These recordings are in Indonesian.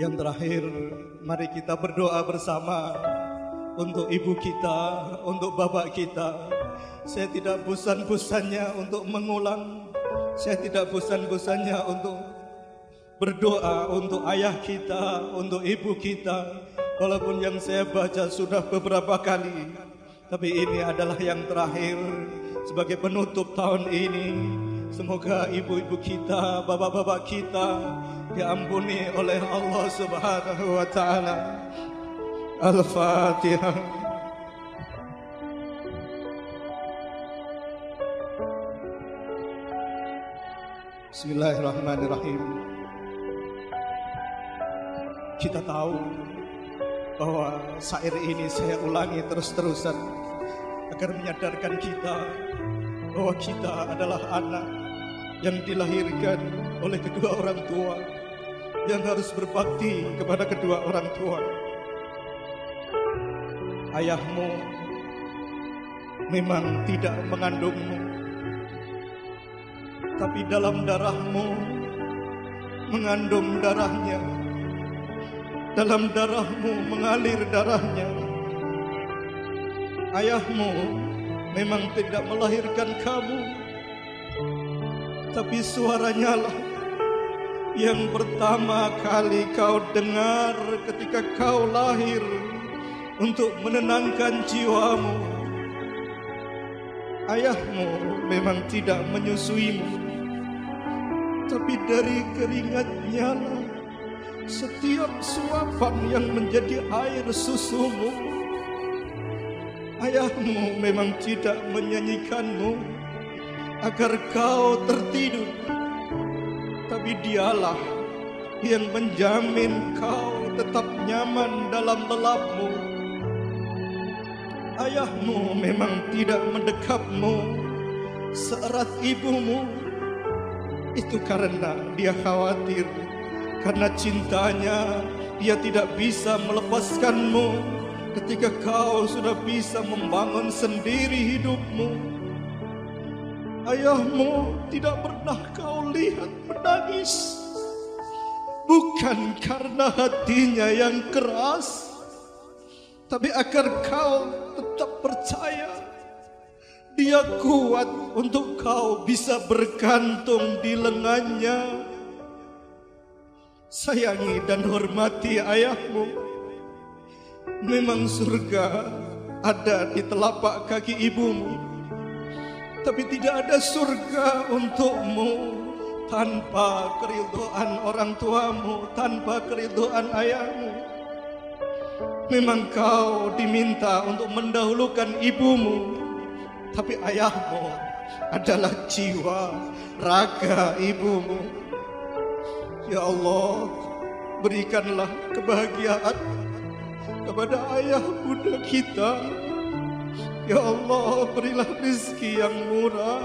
Yang terakhir, mari kita berdoa bersama untuk ibu kita, untuk bapak kita. Saya tidak bosan-bosannya untuk mengulang. Saya tidak bosan-bosannya untuk berdoa untuk ayah kita, untuk ibu kita. Walaupun yang saya baca sudah beberapa kali, tapi ini adalah yang terakhir sebagai penutup tahun ini. Semoga ibu-ibu kita, bapak-bapak kita diampuni oleh Allah Subhanahu wa taala. Al-Fatihah. Bismillahirrahmanirrahim. Kita tahu bahwa syair ini saya ulangi terus-terusan agar menyadarkan kita bahwa kita adalah anak yang dilahirkan oleh kedua orang tua yang harus berbakti kepada kedua orang tua. Ayahmu memang tidak mengandungmu, tapi dalam darahmu mengandung darahnya. Dalam darahmu mengalir darahnya. Ayahmu memang tidak melahirkan kamu, tapi suaranya lah yang pertama kali kau dengar ketika kau lahir untuk menenangkan jiwamu. Ayahmu memang tidak menyusuimu, tapi dari keringatnya lah setiap suapan yang menjadi air susumu. Ayahmu memang tidak menyanyikanmu agar kau tertidur tapi dialah yang menjamin kau tetap nyaman dalam lelapmu. Ayahmu memang tidak mendekapmu seerat ibumu. Itu karena dia khawatir, karena cintanya dia tidak bisa melepaskanmu ketika kau sudah bisa membangun sendiri hidupmu. Ayahmu tidak pernah kau lihat menangis. Bukan karena hatinya yang keras Tapi agar kau tetap percaya. Dia kuat untuk kau bisa bergantung di lengannya. Sayangi dan hormati ayahmu. Memang surga ada di telapak kaki ibumu tapi tidak ada surga untukmu tanpa keridoan orang tuamu, tanpa keridoan ayahmu. Memang kau diminta untuk mendahulukan ibumu, tapi ayahmu adalah jiwa, raga ibumu. Ya Allah, berikanlah kebahagiaan kepada ayah bunda kita Ya Allah berilah rizki yang murah.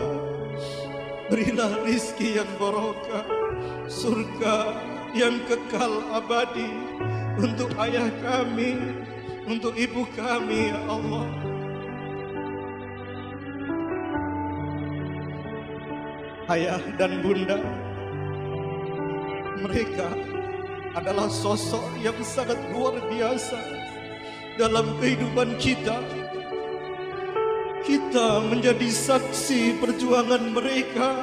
Berilah rizki yang barokah. Surga yang kekal abadi Untuk ayah kami Untuk ibu kami ya Allah. Ayah dan bunda Mereka adalah sosok yang sangat luar biasa Dalam kehidupan kita kita menjadi saksi perjuangan mereka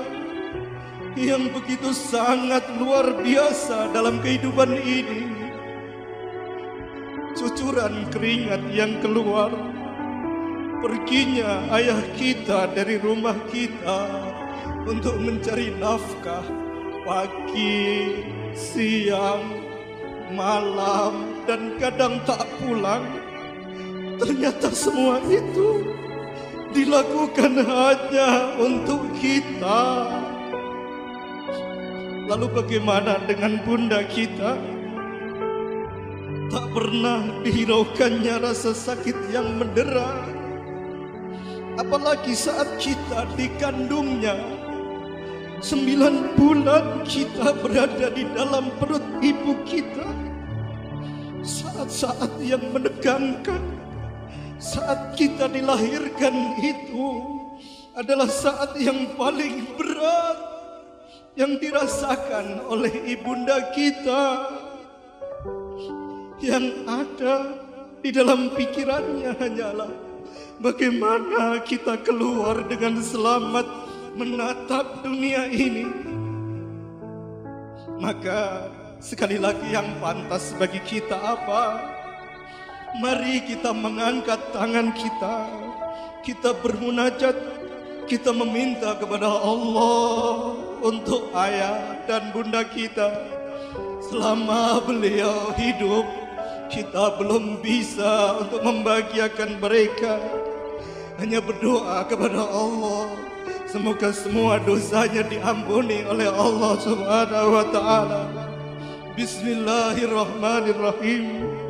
yang begitu sangat luar biasa dalam kehidupan ini. Cucuran keringat yang keluar, perginya ayah kita dari rumah kita untuk mencari nafkah pagi, siang, malam, dan kadang tak pulang. Ternyata semua itu dilakukan hanya untuk kita. Lalu bagaimana dengan bunda kita? Tak pernah dihiraukannya rasa sakit yang mendera. Apalagi saat kita dikandungnya. Sembilan bulan kita berada di dalam perut ibu kita. Saat-saat yang menegangkan saat kita dilahirkan itu adalah saat yang paling berat yang dirasakan oleh ibunda kita. Yang ada di dalam pikirannya hanyalah bagaimana kita keluar dengan selamat menatap dunia ini. Maka sekali lagi yang pantas bagi kita apa? Mari kita mengangkat tangan kita. Kita bermunajat. Kita meminta kepada Allah untuk ayah dan bunda kita. Selama beliau hidup, kita belum bisa untuk membahagiakan mereka. Hanya berdoa kepada Allah. Semoga semua dosanya diampuni oleh Allah Subhanahu wa taala. Bismillahirrahmanirrahim.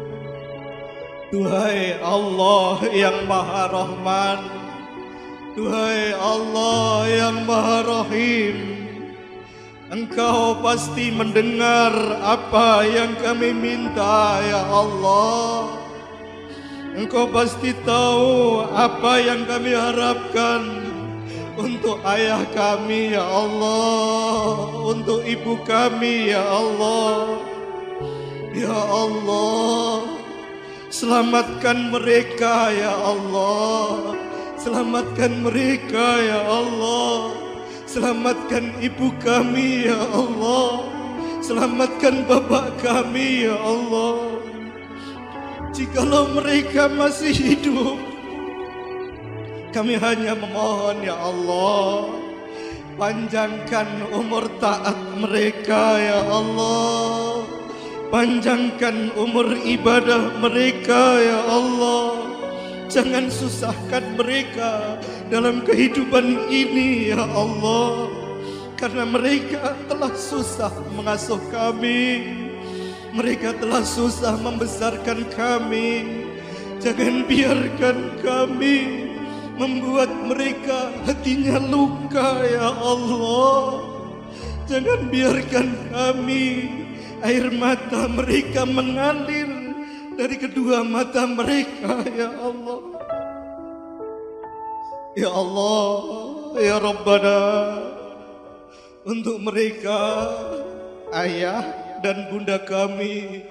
Duhai Allah yang Maha Rahman, Duhai Allah yang Maha Rahim, Engkau pasti mendengar apa yang kami minta ya Allah. Engkau pasti tahu apa yang kami harapkan Untuk ayah kami ya Allah. Untuk ibu kami ya Allah. Ya Allah Selamatkan mereka ya Allah. Selamatkan mereka ya Allah. Selamatkan ibu kami ya Allah. Selamatkan bapak kami ya Allah. Jikalau mereka masih hidup Kami hanya memohon ya Allah. Panjangkan umur taat mereka ya Allah Panjangkan umur ibadah mereka ya Allah. Jangan susahkan mereka dalam kehidupan ini ya Allah. Karena mereka telah susah mengasuh kami. Mereka telah susah membesarkan kami. Jangan biarkan kami membuat mereka hatinya luka ya Allah. Jangan biarkan kami air mata mereka mengalir dari kedua mata mereka ya Allah. Ya Allah, Ya Rabbana Untuk mereka Ayah dan bunda kami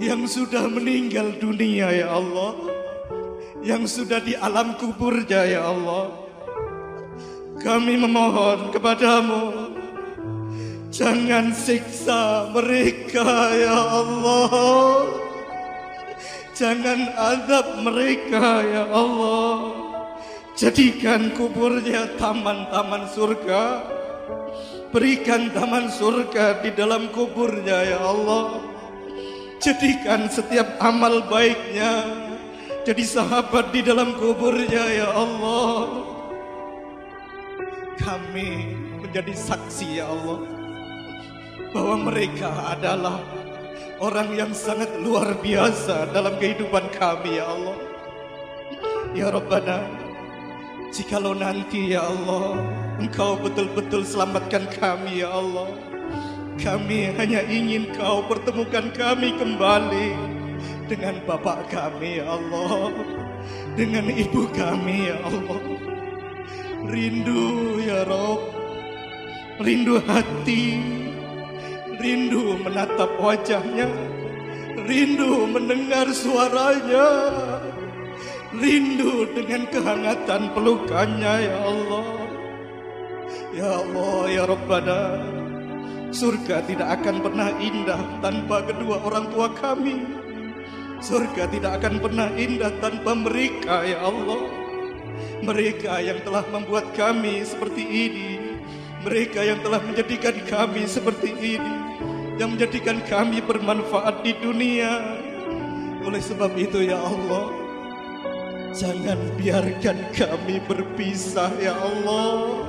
Yang sudah meninggal dunia ya Allah Yang sudah di alam kuburnya ya Allah. Kami memohon kepadamu Jangan siksa mereka ya Allah. Jangan adab mereka ya Allah. Jadikan kuburnya taman-taman surga. Berikan taman surga di dalam kuburnya ya Allah. Jadikan setiap amal baiknya Jadi sahabat di dalam kuburnya ya Allah. Kami menjadi saksi ya Allah Bahwa mereka adalah Orang yang sangat luar biasa dalam kehidupan kami ya Allah. Ya Rabbana Jikalau nanti ya Allah Engkau betul-betul selamatkan kami ya Allah. Kami hanya ingin kau pertemukan kami kembali Dengan bapak kami ya Allah. Dengan ibu kami ya Allah. Rindu ya Rob. Rindu hati Rindu menatap wajahnya Rindu mendengar suaranya Rindu dengan kehangatan pelukannya ya Allah. Ya Allah ya Rabbana Surga tidak akan pernah indah tanpa kedua orang tua kami. Surga tidak akan pernah indah tanpa mereka ya Allah. Mereka yang telah membuat kami seperti ini Mereka yang telah menjadikan kami seperti ini Yang menjadikan kami bermanfaat di dunia. Oleh sebab itu ya Allah Jangan biarkan kami berpisah ya Allah.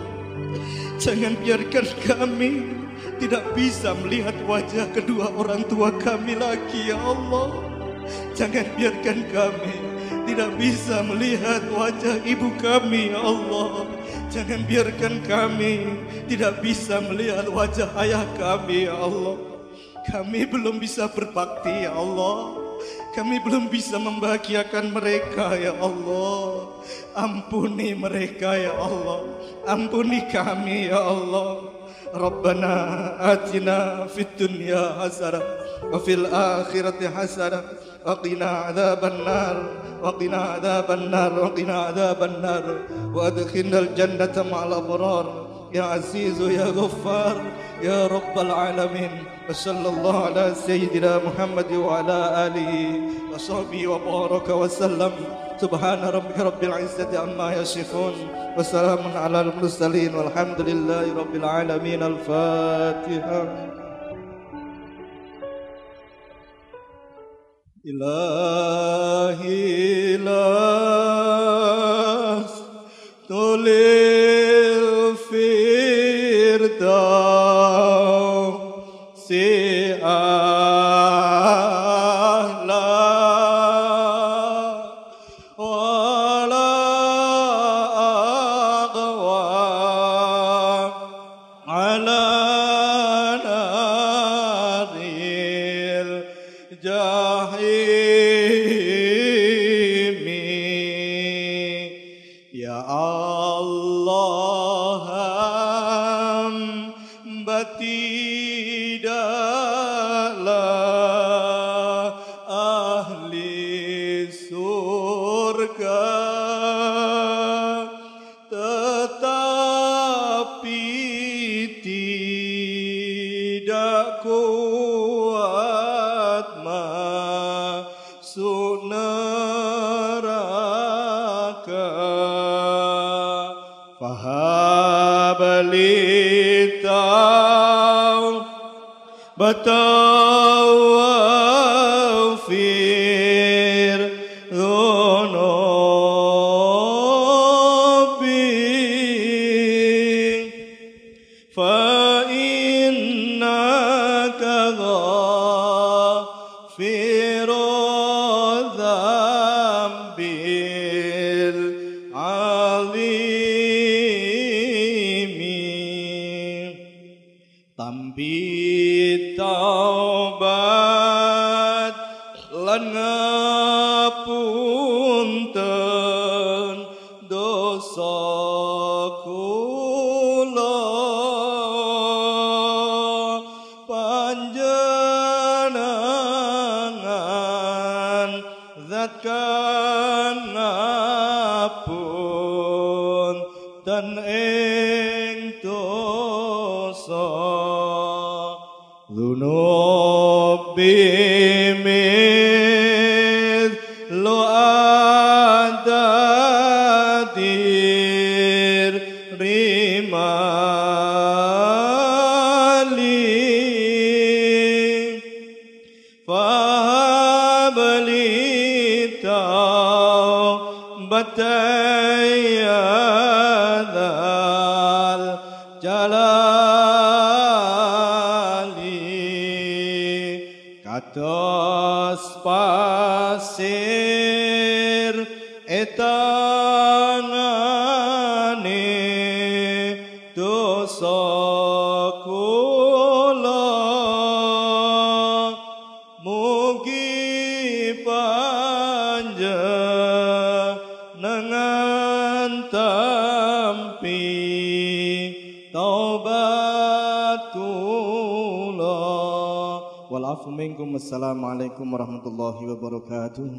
Jangan biarkan kami tidak bisa melihat wajah kedua orang tua kami lagi ya Allah. Jangan biarkan kami tidak bisa melihat wajah ibu kami ya Allah Jangan biarkan kami tidak bisa melihat wajah ayah kami ya Allah Kami belum bisa berbakti ya Allah kami belum bisa membahagiakan mereka ya Allah. Ampuni mereka ya Allah. Ampuni kami ya Allah. ربنا آتنا في الدنيا حسنة وفي الآخرة حسنة وقنا عذاب النار وقنا عذاب النار وقنا عذاب النار. وأدخلنا الجنة مع الأبرار. يا عزيز يا غفار يا رب العالمين. وصلى الله على سيدنا محمد وعلى آله وصحبه وبارك وسلم. سبحان ربك رب العزة عما يصفون. وسلام على المرسلين والحمد لله رب العالمين. الفاتحة. إلهي لا बताओ बताओ फिर दोनों فإنك غافر الذنب العظيم. Sunatkan apun dan eh. Dosa kula mugi panjenengan tampi taubat kula wal minkum. Assalamualaikum warahmatullahi wabarakatuh